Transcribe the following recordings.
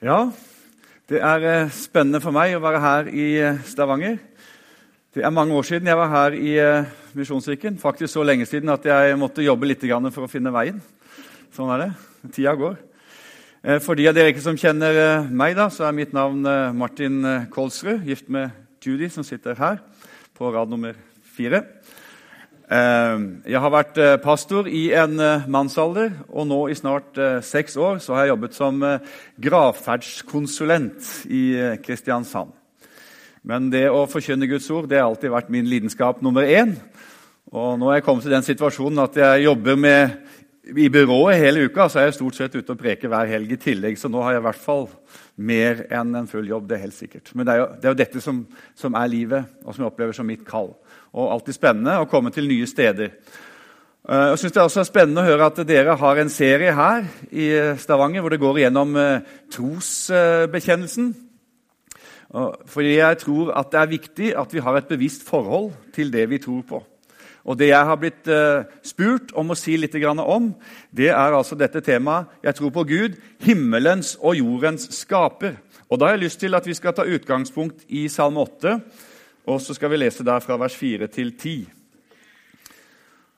Ja, det er eh, spennende for meg å være her i eh, Stavanger. Det er mange år siden jeg var her i eh, Misjonskirken. Faktisk så lenge siden at jeg måtte jobbe litt for å finne veien. Sånn er det. Tida går. For de av dere som kjenner meg, da, så er mitt navn Martin Kolsrud, gift med Judy, som sitter her på rad nummer fire. Ehm, jeg har vært eh, pastor i en eh, mannsalder, og nå i snart eh, seks år så har jeg jobbet som gravferdskonsulent i Kristiansand. Men det å forkynne Guds ord det har alltid vært min lidenskap nummer én. Og nå er jeg kommet til den situasjonen at jeg jobber med, i byrået hele uka. Så er jeg stort sett ute og preker hver helg i tillegg, så nå har jeg i hvert fall mer enn en full jobb. det er helt sikkert. Men det er jo, det er jo dette som, som er livet, og som jeg opplever som mitt kall og alltid spennende å komme til nye steder. Eh, jeg synes Det er også spennende å høre at dere har en serie her i Stavanger hvor det går igjennom eh, trosbekjennelsen. Fordi jeg tror at det er viktig at vi har et bevisst forhold til det vi tror på. Og Det jeg har blitt uh, spurt om å si litt om, det er altså dette temaet 'Jeg tror på Gud, himmelens og jordens skaper'. Og Da har jeg lyst til at vi skal ta utgangspunkt i Salme 8, og så skal vi lese der fra vers 4 til 10.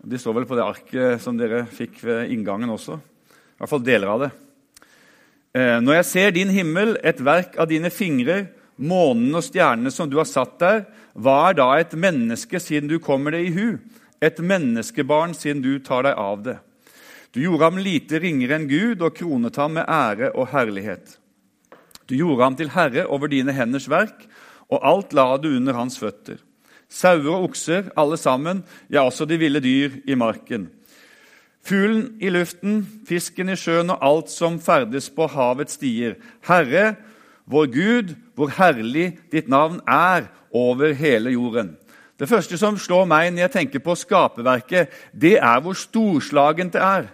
De står vel på det arket som dere fikk ved inngangen også. I hvert fall deler av det. Eh, når jeg ser din himmel, et verk av dine fingre, månen og stjernene som du har satt der, hva er da et menneske siden du kommer det i hu? Et menneskebarn siden du tar deg av det. Du gjorde ham lite ringere enn Gud og kronet ham med ære og herlighet. Du gjorde ham til herre over dine henders verk og alt la du under hans føtter. Sauer og okser, alle sammen, ja, også de ville dyr i marken. Fuglen i luften, fisken i sjøen og alt som ferdes på havets stier. Herre, vår Gud, hvor herlig ditt navn er over hele jorden. Det første som slår meg når jeg tenker på skaperverket, det er hvor storslagent det er.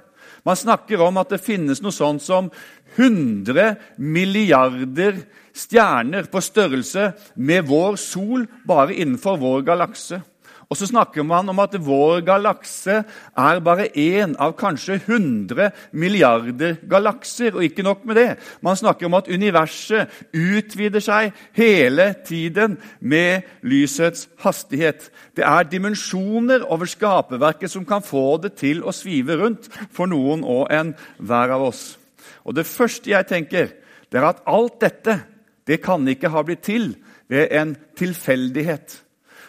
Man snakker om at det finnes noe sånt som 100 milliarder stjerner på størrelse med vår sol bare innenfor vår galakse. Og så snakker man om at vår galakse er bare én av kanskje 100 milliarder galakser. Og ikke nok med det. Man snakker om at universet utvider seg hele tiden med lysets hastighet. Det er dimensjoner over skaperverket som kan få det til å svive rundt for noen og en hver av oss. Og Det første jeg tenker, det er at alt dette det kan ikke ha blitt til ved en tilfeldighet.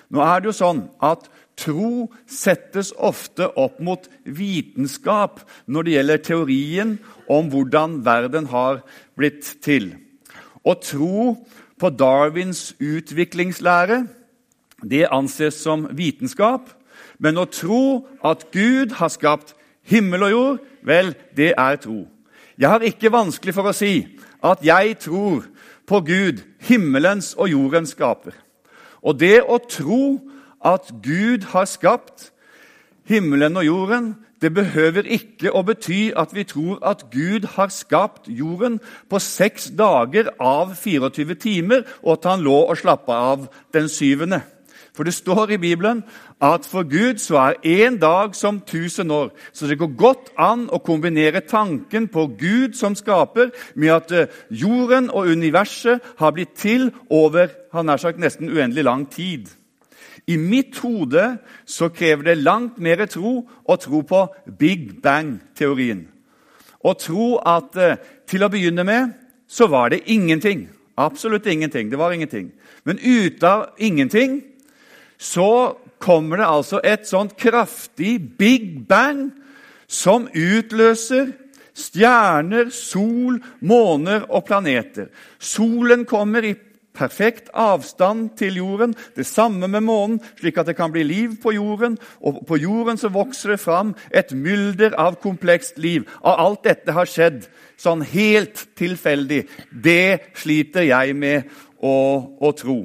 Nå er det jo sånn at Tro settes ofte opp mot vitenskap når det gjelder teorien om hvordan verden har blitt til. Å tro på Darwins utviklingslære det anses som vitenskap. Men å tro at Gud har skapt himmel og jord, vel, det er tro. Jeg har ikke vanskelig for å si at jeg tror på Gud, himmelens og jordens skaper. Og det å tro at Gud har skapt himmelen og jorden, det behøver ikke å bety at vi tror at Gud har skapt jorden på seks dager av 24 timer, og at han lå og slappa av den syvende. For det står i Bibelen at for Gud så er én dag som tusen år. Så det går godt an å kombinere tanken på Gud som skaper, med at eh, jorden og universet har blitt til over han har sagt nesten uendelig lang tid. I mitt hode så krever det langt mer tro å tro på Big Bang-teorien. Å tro at eh, til å begynne med så var det ingenting. Absolutt ingenting. Det var ingenting. Men ut av ingenting så kommer det altså et sånt kraftig big bang som utløser stjerner, sol, måner og planeter. Solen kommer i perfekt avstand til jorden, det samme med månen, slik at det kan bli liv på jorden. Og på jorden så vokser det fram et mylder av komplekst liv. Og alt dette har skjedd sånn helt tilfeldig. Det sliter jeg med å, å tro.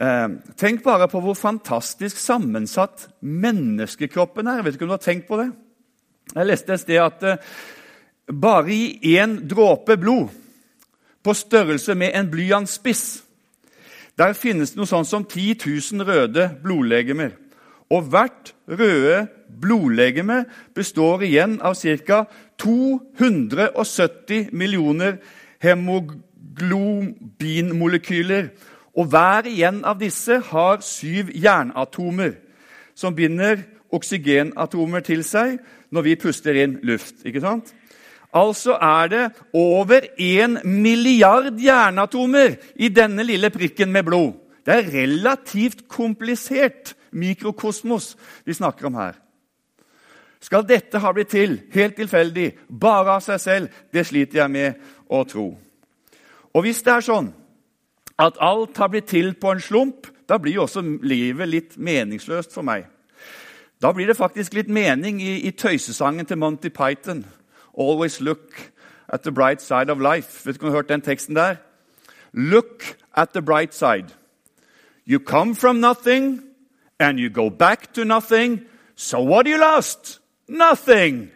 Eh, tenk bare på hvor fantastisk sammensatt menneskekroppen er. Jeg vet ikke om du har tenkt på det? Jeg leste et sted at eh, bare i én dråpe blod, på størrelse med en blyantspiss, der finnes det noe sånt som 10 000 røde blodlegemer. Og hvert røde blodlegeme består igjen av ca. 270 millioner hemoglobinmolekyler. Og hver igjen av disse har syv jernatomer som binder oksygenatomer til seg når vi puster inn luft. ikke sant? Altså er det over én milliard jernatomer i denne lille prikken med blod. Det er relativt komplisert mikrokosmos vi snakker om her. Skal dette ha blitt til helt tilfeldig, bare av seg selv? Det sliter jeg med å tro. Og hvis det er sånn at alt har blitt til på en slump, da blir jo også livet litt meningsløst for meg. Da blir det faktisk litt mening i, i tøysesangen til Monty Python. Always look at the bright side of life. Vet du om du har hørt den teksten der? Look at the bright side. You come from nothing, and you go back to nothing. So what you lost? Nothing!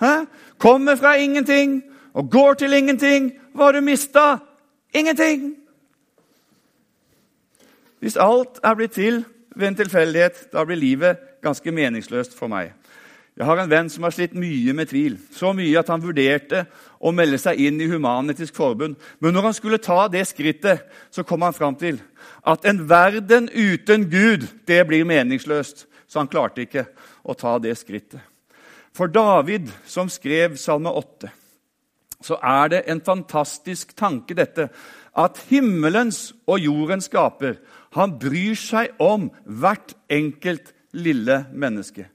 Hæ? Kommer fra ingenting og går til ingenting. Hva har du mista? Ingenting! Hvis alt er blitt til ved en tilfeldighet, da blir livet ganske meningsløst for meg. Jeg har en venn som har slitt mye med tvil. Så mye at han vurderte å melde seg inn i Human-Etisk Forbund. Men når han skulle ta det skrittet, så kom han fram til at en verden uten Gud, det blir meningsløst. Så han klarte ikke å ta det skrittet. For David, som skrev Salme 8, så er det en fantastisk tanke, dette, at himmelens og jordens skaper han bryr seg om hvert enkelt lille menneske.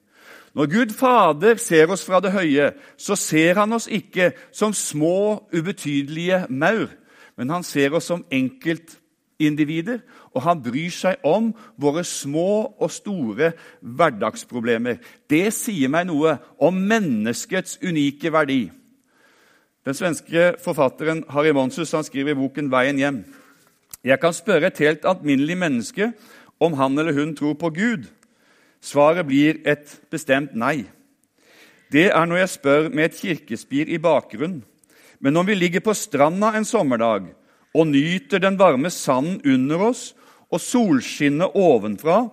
Når Gud Fader ser oss fra det høye, så ser han oss ikke som små, ubetydelige maur, men han ser oss som enkeltindivider, og han bryr seg om våre små og store hverdagsproblemer. Det sier meg noe om menneskets unike verdi. Den svenske forfatteren Harry Monsus han skriver i boken 'Veien hjem'. Jeg kan spørre et helt alminnelig menneske om han eller hun tror på Gud. Svaret blir et bestemt nei. Det er når jeg spør med et kirkespir i bakgrunnen. Men om vi ligger på stranda en sommerdag og nyter den varme sanden under oss og solskinnet ovenfra,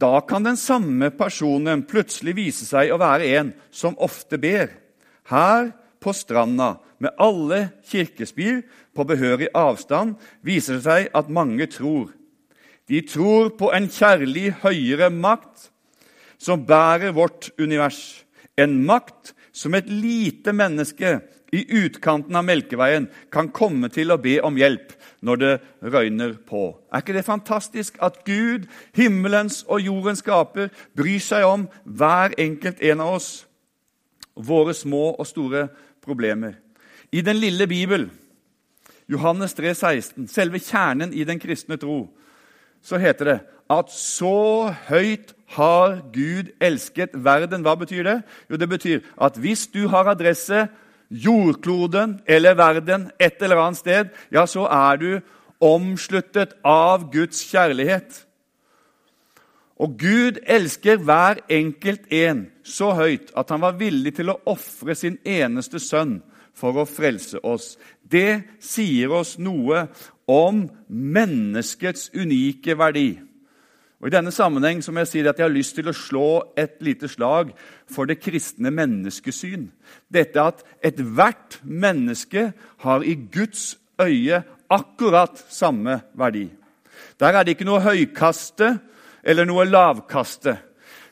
da kan den samme personen plutselig vise seg å være en som ofte ber. Her på stranda, med alle kirkespir på behørig avstand, viser det seg at mange tror. De tror på en kjærlig høyere makt som bærer vårt univers. En makt som et lite menneske i utkanten av Melkeveien kan komme til å be om hjelp når det røyner på. Er ikke det fantastisk at Gud, himmelens og jordens skaper, bryr seg om hver enkelt en av oss, våre små og store problemer? I den lille Bibel, Johannes 3, 16, selve kjernen i den kristne tro, så heter det at så høyt har Gud elsket verden. Hva betyr det? Jo, Det betyr at hvis du har adresse jordkloden eller verden et eller annet sted, ja, så er du omsluttet av Guds kjærlighet. Og Gud elsker hver enkelt en så høyt at han var villig til å ofre sin eneste sønn for å frelse oss. Det sier oss noe om menneskets unike verdi. Og I denne sammenheng som jeg sier at jeg har lyst til å slå et lite slag for det kristne menneskesyn. Dette at ethvert menneske har i Guds øye akkurat samme verdi. Der er det ikke noe høykaste eller noe lavkaste.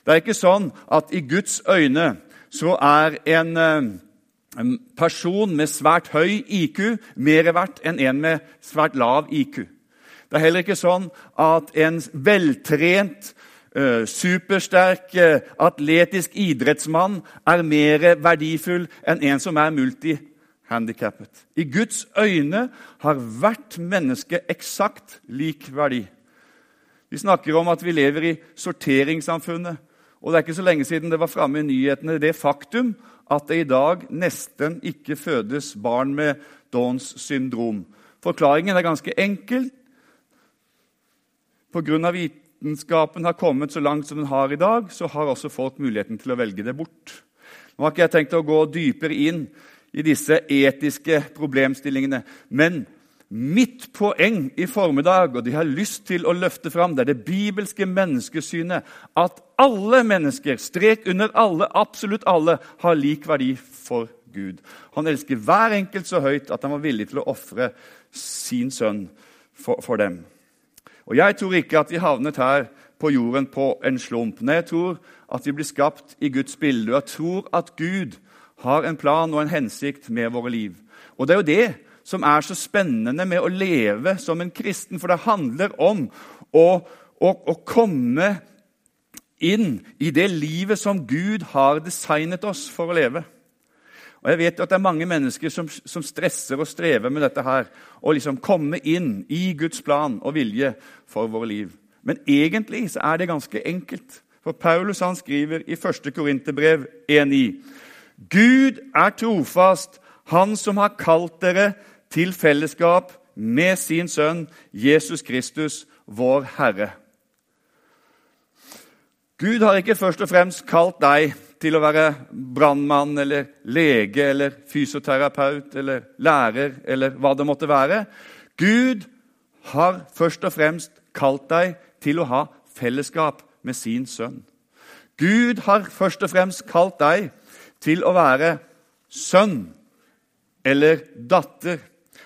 Det er ikke sånn at i Guds øyne så er en eh, en person med svært høy IQ mer verdt enn en med svært lav IQ. Det er heller ikke sånn at en veltrent, eh, supersterk, eh, atletisk idrettsmann er mer verdifull enn en som er multihandikappet. I Guds øyne har hvert menneske eksakt lik verdi. Vi snakker om at vi lever i sorteringssamfunnet. Og Det er ikke så lenge siden det var framme i nyhetene det faktum at det i dag nesten ikke fødes barn med Downs syndrom. Forklaringen er ganske enkel. Pga. vitenskapen har kommet så langt som den har i dag, så har også folk muligheten til å velge det bort. Nå har ikke jeg tenkt å gå dypere inn i disse etiske problemstillingene, men mitt poeng i formiddag, og de har lyst til å løfte fram, det er det bibelske menneskesynet at alle mennesker, strek under alle, absolutt alle, har lik verdi for Gud. Han elsker hver enkelt så høyt at han var villig til å ofre sin sønn for, for, dem. Og Jeg tror ikke at vi havnet her på jorden på en slump. Nei, jeg tror at vi blir skapt i Guds bilde. Og jeg tror at Gud har en plan og en hensikt med våre liv. Og det er jo det som er så spennende med å leve som en kristen, for det handler om å, å, å komme inn i det livet som Gud har designet oss for å leve. Og jeg vet at Det er mange mennesker som, som stresser og strever med dette her, å liksom komme inn i Guds plan og vilje for våre liv. Men egentlig så er det ganske enkelt. For Paulus han skriver i 1. Korinterbrev 1,9.: Gud er trofast, Han som har kalt dere til fellesskap med sin sønn Jesus Kristus, vår Herre. Gud har ikke først og fremst kalt deg til å være brannmann eller lege eller fysioterapeut eller lærer eller hva det måtte være. Gud har først og fremst kalt deg til å ha fellesskap med sin sønn. Gud har først og fremst kalt deg til å være sønn eller datter.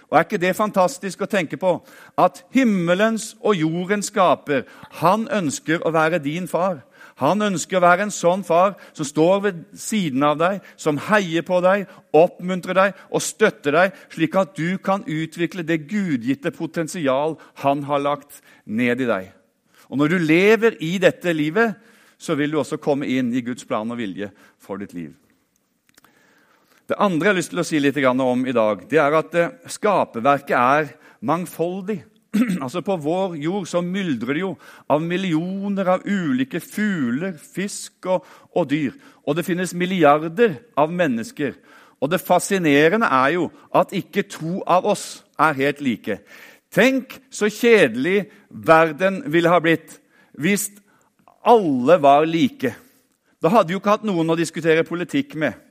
Og Er ikke det fantastisk å tenke på? At himmelens og jordens skaper, han ønsker å være din far. Han ønsker å være en sånn far som står ved siden av deg, som heier på deg, oppmuntrer deg og støtter deg, slik at du kan utvikle det gudgitte potensial han har lagt ned i deg. Og Når du lever i dette livet, så vil du også komme inn i Guds plan og vilje for ditt liv. Det andre jeg har lyst til å si litt om i dag, det er at eh, skaperverket er mangfoldig. altså På vår jord så myldrer det jo av millioner av ulike fugler, fisk og, og, dyr. Og det finnes milliarder av mennesker. Og det fascinerende er jo at ikke to av oss er helt like. Tenk så kjedelig verden ville ha blitt hvis alle var like. Da hadde vi jo ikke hatt noen å diskutere politikk med.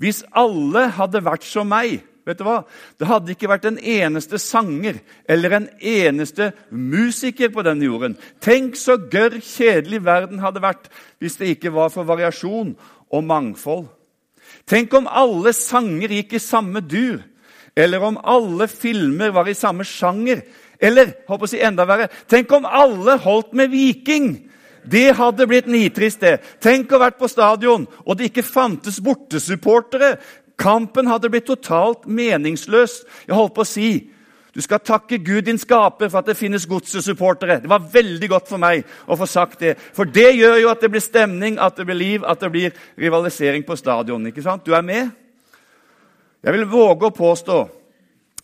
Hvis alle hadde vært som meg Vet du hva? Det hadde ikke vært en eneste sanger eller en eneste musiker på denne jorden. Tenk så gørr kjedelig verden hadde vært hvis det ikke var for variasjon og mangfold. Tenk om alle sanger gikk i samme dur, eller om alle filmer var i samme sjanger. Eller håper å si enda verre, tenk om alle holdt med Viking! Det hadde blitt nitrist, det. Tenk å vært på stadion, og det ikke fantes bortesupportere Kampen hadde blitt totalt meningsløs. Jeg holdt på å si du skal takke Gud, din skaper, for at det finnes godsesupportere. Det var veldig godt for meg å få sagt det. For det gjør jo at det blir stemning, at det blir liv, at det blir rivalisering på stadion. ikke sant? Du er med? Jeg vil våge å påstå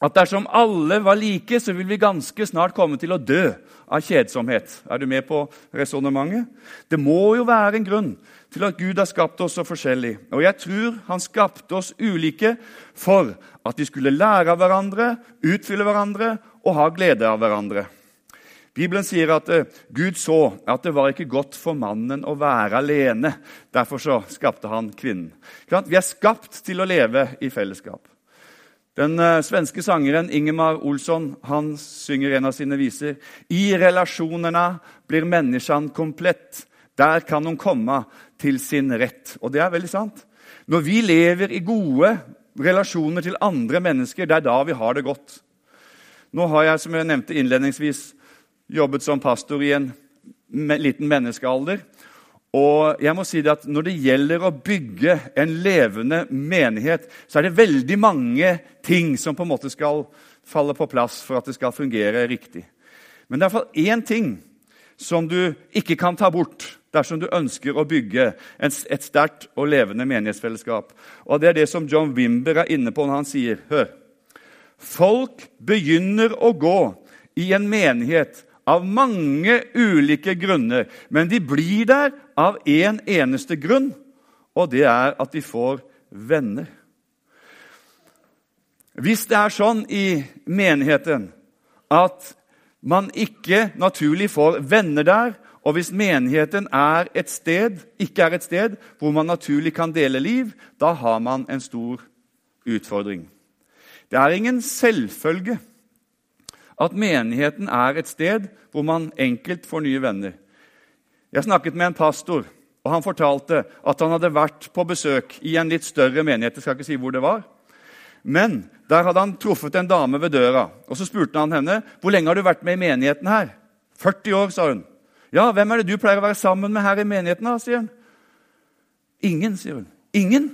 at dersom alle var like, så vil vi ganske snart komme til å dø av kjedsomhet. Er du med på resonnementet? Det må jo være en grunn til at Gud har skapt oss så forskjellig. Og jeg tror han skapte oss ulike for at vi skulle lære av hverandre, utfylle hverandre og ha glede av hverandre. Bibelen sier at uh, Gud så at det var ikke godt for mannen å være alene. Derfor så skapte han kvinnen. Vi er skapt til å leve i fellesskap. Den uh, svenske sangeren Ingemar Olsson han synger en av sine viser. I relasjonene blir menneskene komplett. Der kan hun komme til sin rett. Og det er veldig sant. Når vi lever i gode relasjoner til andre mennesker, det er da vi har det godt. Nå har jeg, som jeg nevnte innledningsvis, jobbet som pastor i en liten menneskealder. Og jeg må si det at Når det gjelder å bygge en levende menighet, så er det veldig mange ting som på en måte skal falle på plass for at det skal fungere riktig. Men det er iallfall én ting som du ikke kan ta bort dersom du ønsker å bygge et sterkt og levende menighetsfellesskap. Og Det er det som John Wimber er inne på når han sier Hør. Folk begynner å gå i en menighet av mange ulike grunner, men de blir der av én en eneste grunn, og det er at de får venner. Hvis det er sånn i menigheten at man ikke naturlig får venner der, og hvis menigheten er et sted, ikke er et sted hvor man naturlig kan dele liv, da har man en stor utfordring. Det er ingen selvfølge at menigheten er et sted hvor man enkelt får nye venner. Jeg snakket med en pastor, og han fortalte at han hadde vært på besøk i en litt større menighet. Jeg skal ikke si hvor det var. Men der hadde han truffet en dame ved døra. og Så spurte han henne hvor lenge har du vært med i menigheten her. 40 år, sa hun. Ja, hvem er det du pleier å være sammen med her i menigheten? da, sier hun. Ingen, sier hun. Ingen?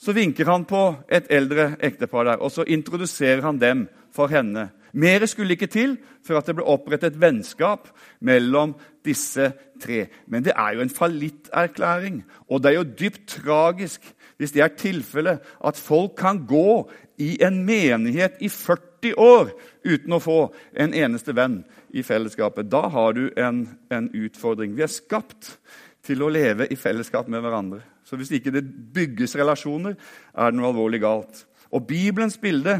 Så vinker han på et eldre ektepar der, og så introduserer han dem for henne. Mer skulle ikke til for at det ble opprettet vennskap mellom disse tre. Men det er jo en fallitterklæring, og det er jo dypt tragisk hvis det er tilfellet at folk kan gå i en menighet i 40 år uten å få en eneste venn i fellesskapet. Da har du en, en utfordring. Vi er skapt til å leve i fellesskap med hverandre. Så hvis ikke det bygges relasjoner, er det noe alvorlig galt. Og Bibelens bilde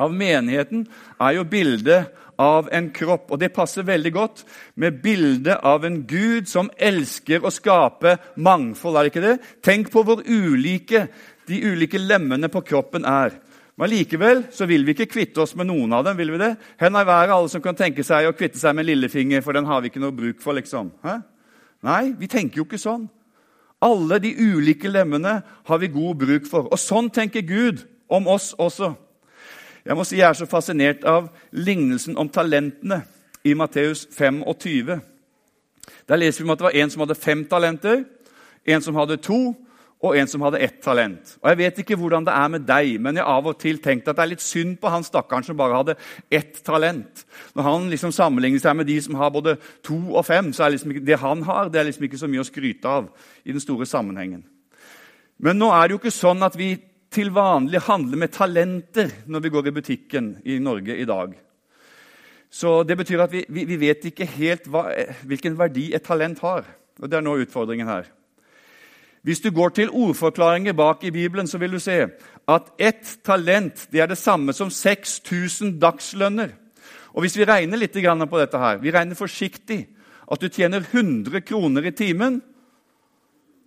av menigheten er jo bildet av en kropp. Og det passer veldig godt med bildet av en Gud som elsker å skape mangfold. er det ikke det? Tenk på hvor ulike de ulike lemmene på kroppen er. Men likevel så vil vi ikke kvitte oss med noen av dem. vil vi det? Hen er været alle som kan tenke seg å kvitte seg med lillefinger, for den har vi ikke noe bruk for. liksom. Hæ? Nei, vi tenker jo ikke sånn. Alle de ulike lemmene har vi god bruk for. Og sånn tenker Gud om oss også. Jeg må si jeg er så fascinert av lignelsen om talentene i Matteus 25. Der leser vi om at det var en som hadde fem talenter, en som hadde to, og en som hadde ett talent. Og Jeg vet ikke hvordan det er med deg, men jeg av og til tenkt at det er litt synd på han stakkaren som bare hadde ett talent. Når han liksom sammenligner seg med de som har både to og fem, så er liksom ikke, det han har, det er liksom ikke så mye å skryte av i den store sammenhengen. Men nå er det jo ikke sånn at vi til vanlig handler med talenter når vi går i butikken i Norge i dag. Så Det betyr at vi, vi, vi vet ikke helt hva, hvilken verdi et talent har. Og Det er nå utfordringen her. Hvis du går til ordforklaringer bak i Bibelen, så vil du se at ett talent det er det samme som 6000 dagslønner. Og Hvis vi regner litt på dette her, vi regner forsiktig at du tjener 100 kroner i timen,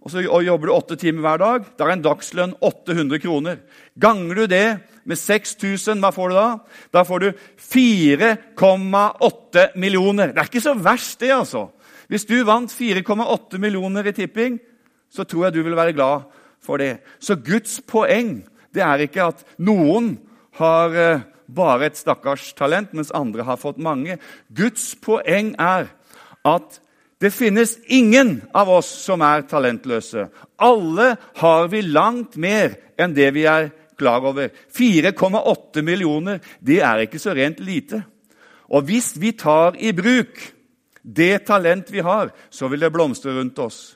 og så jobber du åtte timer hver dag, da er en dagslønn 800 kroner. Ganger du det med 6000, hva får du da? Da får du 4,8 millioner. Det er ikke så verst, det, altså. Hvis du vant 4,8 millioner i tipping, så tror jeg du vil være glad for det. Så Guds poeng det er ikke at noen har eh, bare et stakkars talent, mens andre har fått mange. Guds poeng er at det finnes ingen av oss som er talentløse. Alle har vi langt mer enn det vi er klar over. 4,8 millioner det er ikke så rent lite. Og hvis vi tar i bruk det talent vi har, så vil det blomstre rundt oss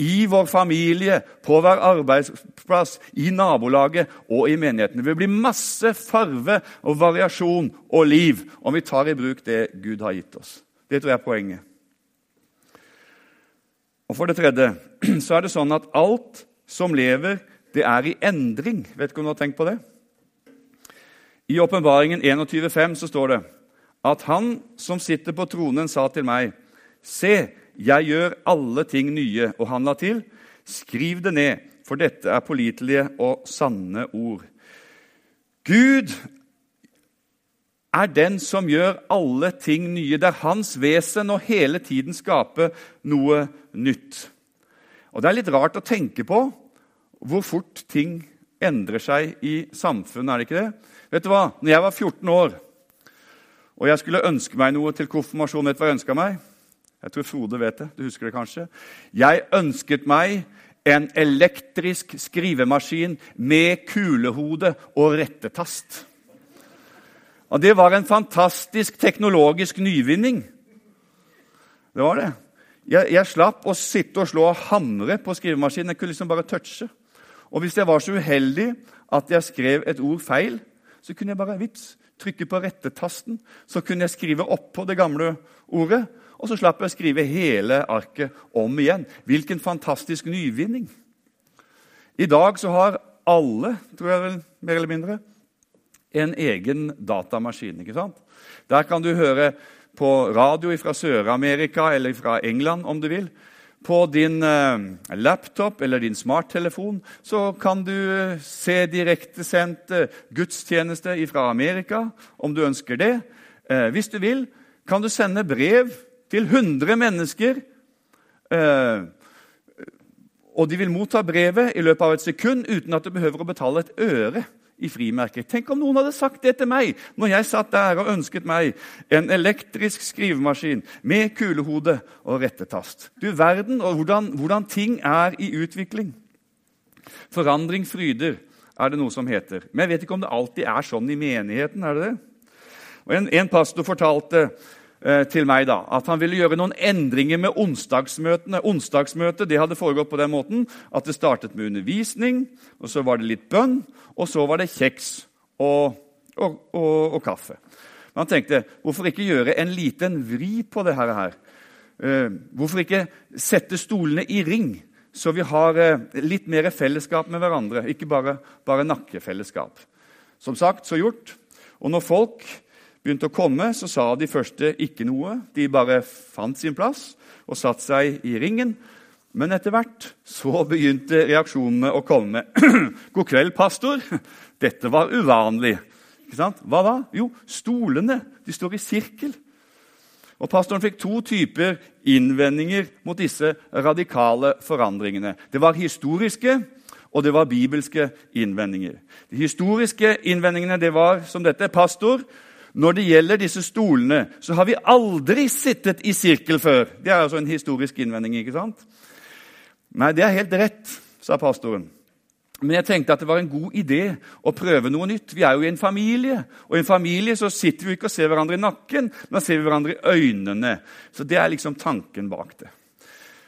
i vår familie, på hver arbeidsplass, i nabolaget og i menigheten. Det vil bli masse farve og variasjon og liv om vi tar i bruk det Gud har gitt oss. Det tror jeg er poenget. Og For det tredje så er det sånn at alt som lever, det er i endring. Vet ikke om du har tenkt på det? I Åpenbaringen 21,5 så står det at han som sitter på tronen, sa til meg, Se, 'Jeg gjør alle ting nye', og han la til, 'Skriv det ned, for dette er pålitelige og sanne ord'. Gud er den som gjør alle ting nye. Det er hans vesen å hele tiden skape noe nytt. Og Det er litt rart å tenke på hvor fort ting endrer seg i samfunnet. er det ikke det? Vet du hva? Når jeg var 14 år og jeg skulle ønske meg noe til konfirmasjon, vet du hva jeg ønska meg? Jeg tror Frode vet det. Du husker det kanskje? Jeg ønsket meg en elektrisk skrivemaskin med kulehode og rettetast. Og Det var en fantastisk teknologisk nyvinning. Det var det. Jeg, jeg slapp å sitte og slå og hamre på skrivemaskinen. Jeg kunne liksom bare touche. Og hvis jeg var så uheldig at jeg skrev et ord feil, så kunne jeg bare vips, trykke på rettetasten. Så kunne jeg skrive oppå det gamle ordet, og så slapp jeg å skrive hele arket om igjen. Hvilken fantastisk nyvinning! I dag så har alle, tror jeg vel, mer eller mindre, en egen datamaskin. ikke sant? Der kan du høre på radio fra Sør-Amerika eller fra England om du vil, på din eh, laptop eller din smarttelefon så kan du eh, se direktesendt eh, gudstjeneste fra Amerika om du ønsker det. Hvis du vil, kan du sende brev til 100 mennesker. Og de vil motta brevet i løpet av et sekund uten at du behøver å betale et øre i frimerker. Tenk om noen hadde sagt det til meg når jeg satt der og ønsket meg en elektrisk skrivemaskin med kulehode og rettetast. Du verden og hvordan, hvordan ting er i utvikling. Forandring fryder, er det noe som heter. Men jeg vet ikke om det alltid er sånn i menigheten. er det det? Og en, en pastor fortalte til meg da, at han ville gjøre noen endringer med onsdagsmøtene. Onsdagsmøtet det hadde foregått på den måten at det startet med undervisning, og så var det litt bønn, og så var det kjeks og, og, og, og kaffe. Men han tenkte hvorfor ikke gjøre en liten vri på det her? Uh, hvorfor ikke sette stolene i ring, så vi har uh, litt mer fellesskap med hverandre, ikke bare, bare nakkefellesskap? Som sagt, så gjort. Og når folk begynte å komme, så sa de første ikke noe. De bare fant sin plass og satte seg i ringen. Men etter hvert så begynte reaksjonene å komme. 'God kveld, pastor.' Dette var uvanlig. Hva da? Jo, stolene. De står i sirkel. Og Pastoren fikk to typer innvendinger mot disse radikale forandringene. Det var historiske, og det var bibelske innvendinger. De historiske innvendingene det var som dette. Pastor, når det gjelder disse stolene, så har vi aldri sittet i sirkel før. Det er altså en historisk innvending. ikke sant? Nei, det er helt rett, sa pastoren. Men jeg tenkte at det var en god idé å prøve noe nytt. Vi er jo i en familie, og i en familie så sitter vi ikke og ser hverandre i nakken, men ser vi hverandre i øynene. Så det er liksom tanken bak det.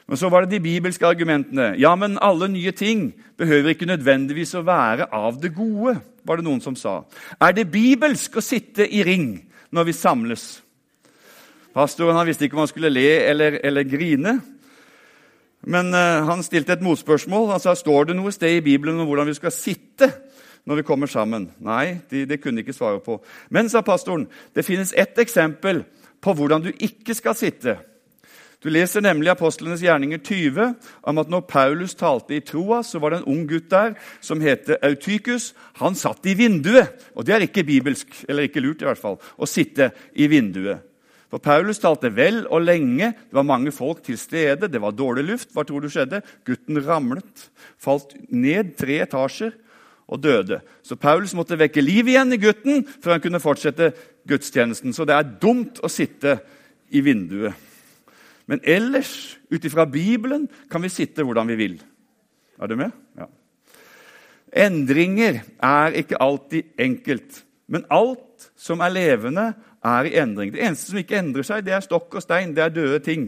Men så var det de bibelske argumentene. Ja, men alle nye ting behøver ikke nødvendigvis å være av det gode, var det noen som sa. Er det bibelsk å sitte i ring når vi samles? Pastoren han visste ikke om han skulle le eller, eller grine. Men uh, han stilte et motspørsmål. Han sa står det noe sted i Bibelen om hvordan vi skal sitte når vi kommer sammen. Nei, det de kunne de ikke svare på. Men, sa pastoren, det finnes ett eksempel på hvordan du ikke skal sitte. Du leser nemlig Apostlenes gjerninger 20 om at når Paulus talte i troa, så var det en ung gutt der som het Autykus. Han satt i vinduet. Og det er ikke bibelsk, eller ikke lurt i hvert fall, å sitte i vinduet. For Paulus talte vel og lenge. Det var mange folk til stede. Det var dårlig luft. Hva tror du skjedde? Gutten ramlet, falt ned tre etasjer og døde. Så Paulus måtte vekke liv igjen i gutten før han kunne fortsette gudstjenesten. Så det er dumt å sitte i vinduet. Men ellers, ut ifra Bibelen, kan vi sitte hvordan vi vil. Er du med? Ja. Endringer er ikke alltid enkelt. Men alt som er levende, er i endring. Det eneste som ikke endrer seg, det er stokk og stein. Det er døde ting.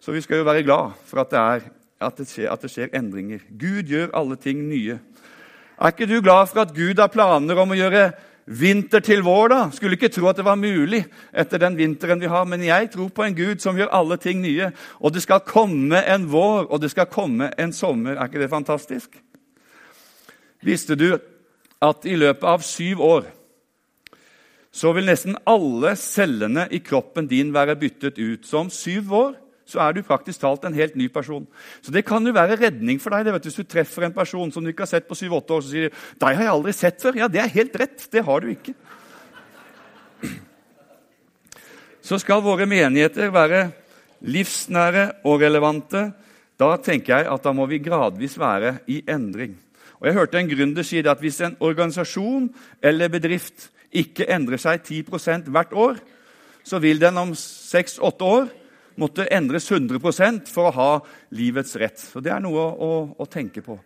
Så vi skal jo være glad for at det, er, at det, skjer, at det skjer endringer. Gud gjør alle ting nye. Er ikke du glad for at Gud har planer om å gjøre vinter til vår, da. Skulle ikke tro at det var mulig etter den vinteren vi har. Men jeg tror på en Gud som gjør alle ting nye. Og det skal komme en vår, og det skal komme en sommer. Er ikke det fantastisk? Visste du at i løpet av syv år så vil nesten alle cellene i kroppen din være byttet ut. Så om syv år så er du praktisk talt en helt ny person. Så Det kan jo være redning for deg du, hvis du treffer en person som du ikke har sett på 7-8 år. Så sier du 'Deg har jeg aldri sett før.' Ja, det er helt rett. Det har du ikke. Så skal våre menigheter være livsnære og relevante. Da tenker jeg at da må vi gradvis være i endring. Og Jeg hørte en gründer si at hvis en organisasjon eller bedrift ikke endrer seg 10% hvert år, så vil den om 6-8 år måtte endres 100% for å ha livets rett. Så Det er noe å, å, å tenke på.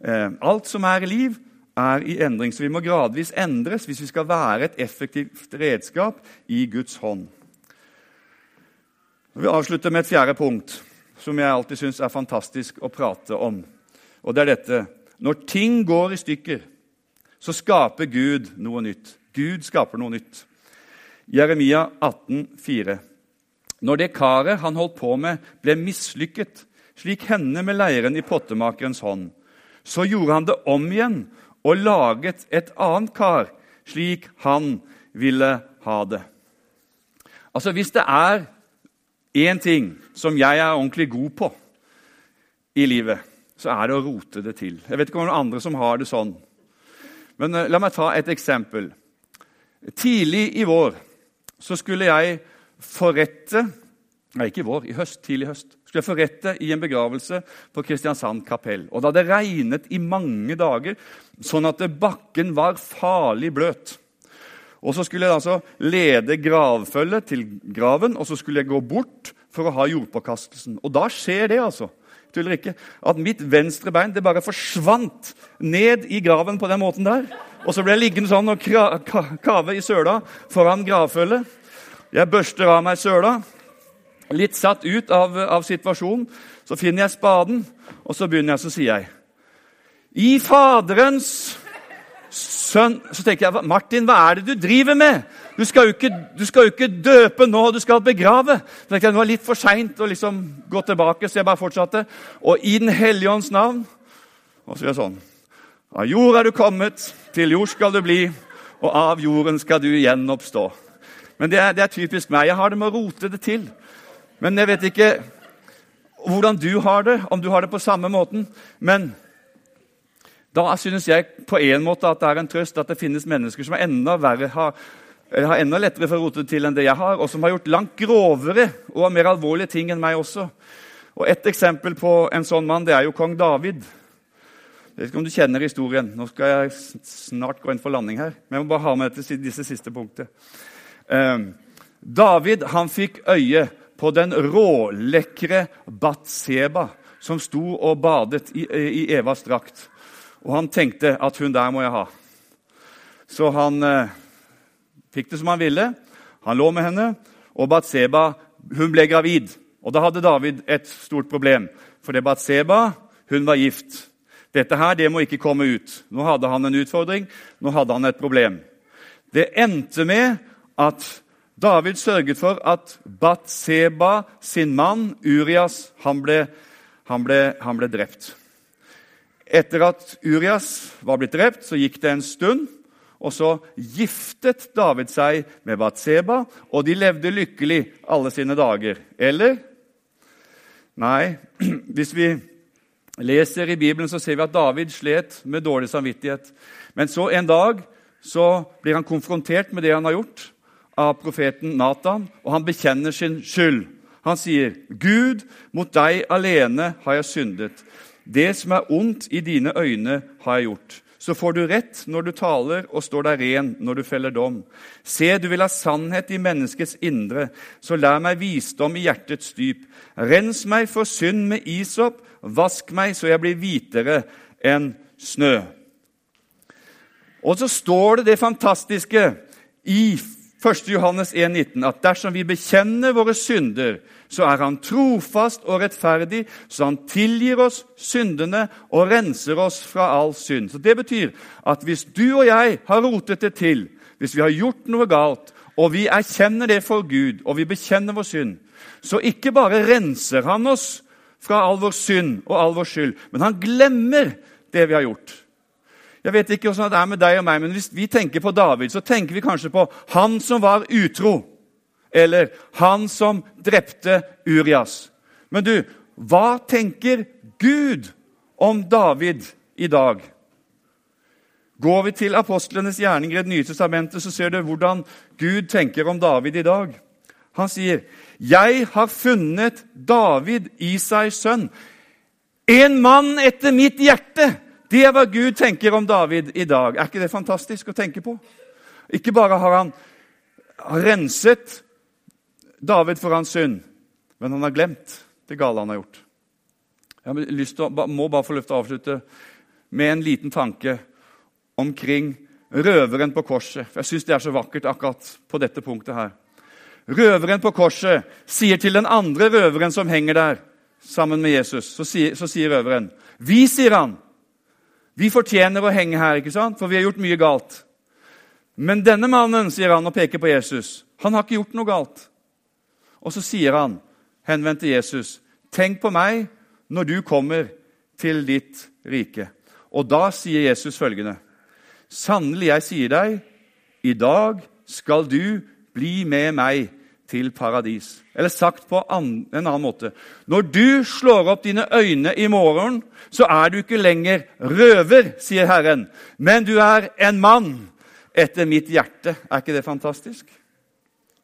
Eh, alt som er i liv, er i endring, så vi må gradvis endres hvis vi skal være et effektivt redskap i Guds hånd. Vi avslutter med et fjerde punkt som jeg alltid syns er fantastisk å prate om. Og det er dette Når ting går i stykker, så skaper Gud noe nytt. Gud skaper noe nytt. Jeremia 18, 4. Når det karet han holdt på med, ble mislykket, slik henne med leiren i pottemakerens hånd, så gjorde han det om igjen og laget et annet kar, slik han ville ha det. Altså, Hvis det er én ting som jeg er ordentlig god på i livet, så er det å rote det til. Jeg vet ikke om det er andre som har det sånn. Men uh, la meg ta et eksempel. Tidlig i vår så skulle jeg forrette Nei, ikke i vår, i høst, tidlig høst. Skulle jeg forrette i en begravelse på Kristiansand kapell. Og Det hadde regnet i mange dager, sånn at bakken var farlig bløt. Og Så skulle jeg altså lede gravfølget til graven, og så skulle jeg gå bort for å ha jordpåkastelsen. Og da skjer det, altså. Tuller ikke. At mitt venstre bein det bare forsvant ned i graven på den måten der. Og så ble jeg liggende sånn og kave i søla foran gravfølget. Jeg børster av meg søla. Litt satt ut av, av, situasjonen. Så finner jeg spaden, og så begynner jeg, så sier jeg I Faderens sønn Så tenker jeg, Martin, hva er det du driver med? Du skal jo ikke, skal jo ikke døpe nå, du skal begrave. Så tenkte jeg, Det var litt for seint å liksom gå tilbake, så jeg bare fortsatte. Og i Den hellige ånds navn Og så gjør jeg sånn Av jord er du kommet, til jord skal du bli, og av jorden skal du gjenoppstå. Men det er, det er typisk meg. Jeg har det med å rote det til. Men jeg vet ikke hvordan du har det, om du har det på samme måten. Men da synes jeg på en måte at det er en trøst at det finnes mennesker som er enda verre, har, har enda lettere for å rote det til enn det jeg har, og som har gjort langt grovere og mer alvorlige ting enn meg også. Og Et eksempel på en sånn mann det er jo kong David. Jeg vet ikke om du kjenner historien. Nå skal jeg snart gå inn for landing her. Men jeg må bare ha med disse siste punktet. Eh, David han fikk øye på den rålekre Batseba som sto og badet i, i Evas drakt. Og han tenkte at hun der må jeg ha. Så han eh, fikk det som han ville. Han lå med henne, og Batseba hun ble gravid. Og Da hadde David et stort problem, for det Batseba hun var gift. Dette her, det må ikke komme ut. Nå hadde han en utfordring, nå hadde han et problem. Det endte med at David sørget for at Batseba sin mann, Urias, han ble, han ble, han ble drept. Etter at Urias var blitt drept, så gikk det en stund. Og så giftet David seg med Batseba, og de levde lykkelig alle sine dager. Eller? Nei, hvis vi leser i Bibelen, så ser vi at David slet med dårlig samvittighet. Men så en dag så blir han konfrontert med det han har gjort av profeten Natan, og han bekjenner sin skyld. Han sier, 'Gud, mot deg alene har jeg syndet.' 'Det som er ondt i dine øyne, har jeg gjort.' Så får du rett når du taler, og står deg ren når du feller dom. Se, du vil ha sannhet i menneskets indre, så lær meg visdom i hjertets dyp. Rens meg for synd med isop, vask meg så jeg blir hvitere enn snø. Og så står det det fantastiske i 1. Johannes 1,19 at dersom vi bekjenner våre synder, så er Han trofast og rettferdig, så Han tilgir oss syndene og renser oss fra all synd. Så Det betyr at hvis du og jeg har rotet det til, hvis vi har gjort noe galt, og vi erkjenner det for Gud, og vi bekjenner vår synd, så ikke bare renser Han oss fra all vår synd og all vår skyld, men Han glemmer det vi har gjort. Jeg vet ikke hvordan det er med deg og meg, men Hvis vi tenker på David, så tenker vi kanskje på han som var utro. Eller han som drepte Urias. Men du, hva tenker Gud om David i dag? Går vi til apostlenes gjerninger i Det nye testamentet, så ser du hvordan Gud tenker om David i dag. Han sier, 'Jeg har funnet David, i seg sønn, en mann etter mitt hjerte.' Det er hva Gud tenker om David i dag. Er ikke det fantastisk å tenke på? Ikke bare har han renset David for hans synd, men han har glemt det gale han har gjort. Jeg må bare få lov til å avslutte med en liten tanke omkring røveren på korset. Jeg syns det er så vakkert akkurat på dette punktet her. Røveren på korset sier til den andre røveren som henger der sammen med Jesus, så sier, så sier røveren Vi, sier han, vi fortjener å henge her, ikke sant? for vi har gjort mye galt. Men denne mannen, sier han og peker på Jesus, han har ikke gjort noe galt. Og så sier han, henvendt til Jesus, tenk på meg når du kommer til ditt rike. Og da sier Jesus følgende.: Sannelig, jeg sier deg, i dag skal du bli med meg til paradis. Eller sagt på en annen måte Når du slår opp dine øyne i morgen, så er du ikke lenger røver, sier Herren, men du er en mann etter mitt hjerte. Er ikke det fantastisk?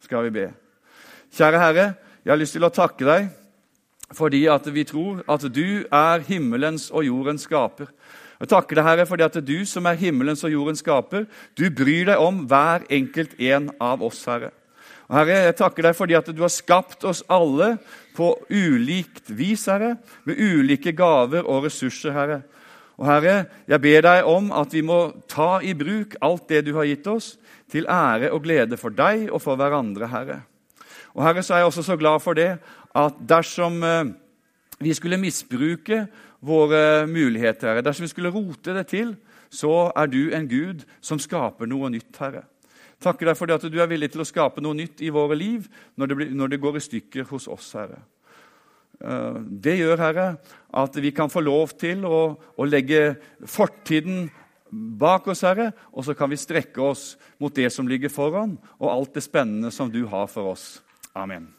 Skal vi be. Kjære Herre, jeg har lyst til å takke deg fordi at vi tror at du er himmelens og jordens skaper. Jeg takker deg, Herre, fordi at du som er himmelens og jordens skaper, du bryr deg om hver enkelt en av oss, Herre. Herre, jeg takker deg fordi at du har skapt oss alle på ulikt vis, Herre, med ulike gaver og ressurser, Herre. Og Herre, jeg ber deg om at vi må ta i bruk alt det du har gitt oss, til ære og glede for deg og for hverandre, Herre. Og Herre, så er jeg også så glad for det at dersom eh, vi skulle misbruke våre muligheter, Herre, dersom vi skulle rote det til, så er du en Gud som skaper noe nytt, Herre. Takker deg for det at du er villig til å skape noe nytt i våre liv når det, blir, når det går i stykker hos oss, Herre. Eh, det gjør, Herre, at vi kan få lov til å, å legge fortiden bak oss, Herre, og så kan vi strekke oss mot det som ligger foran, og alt det spennende som du har for oss. Amen.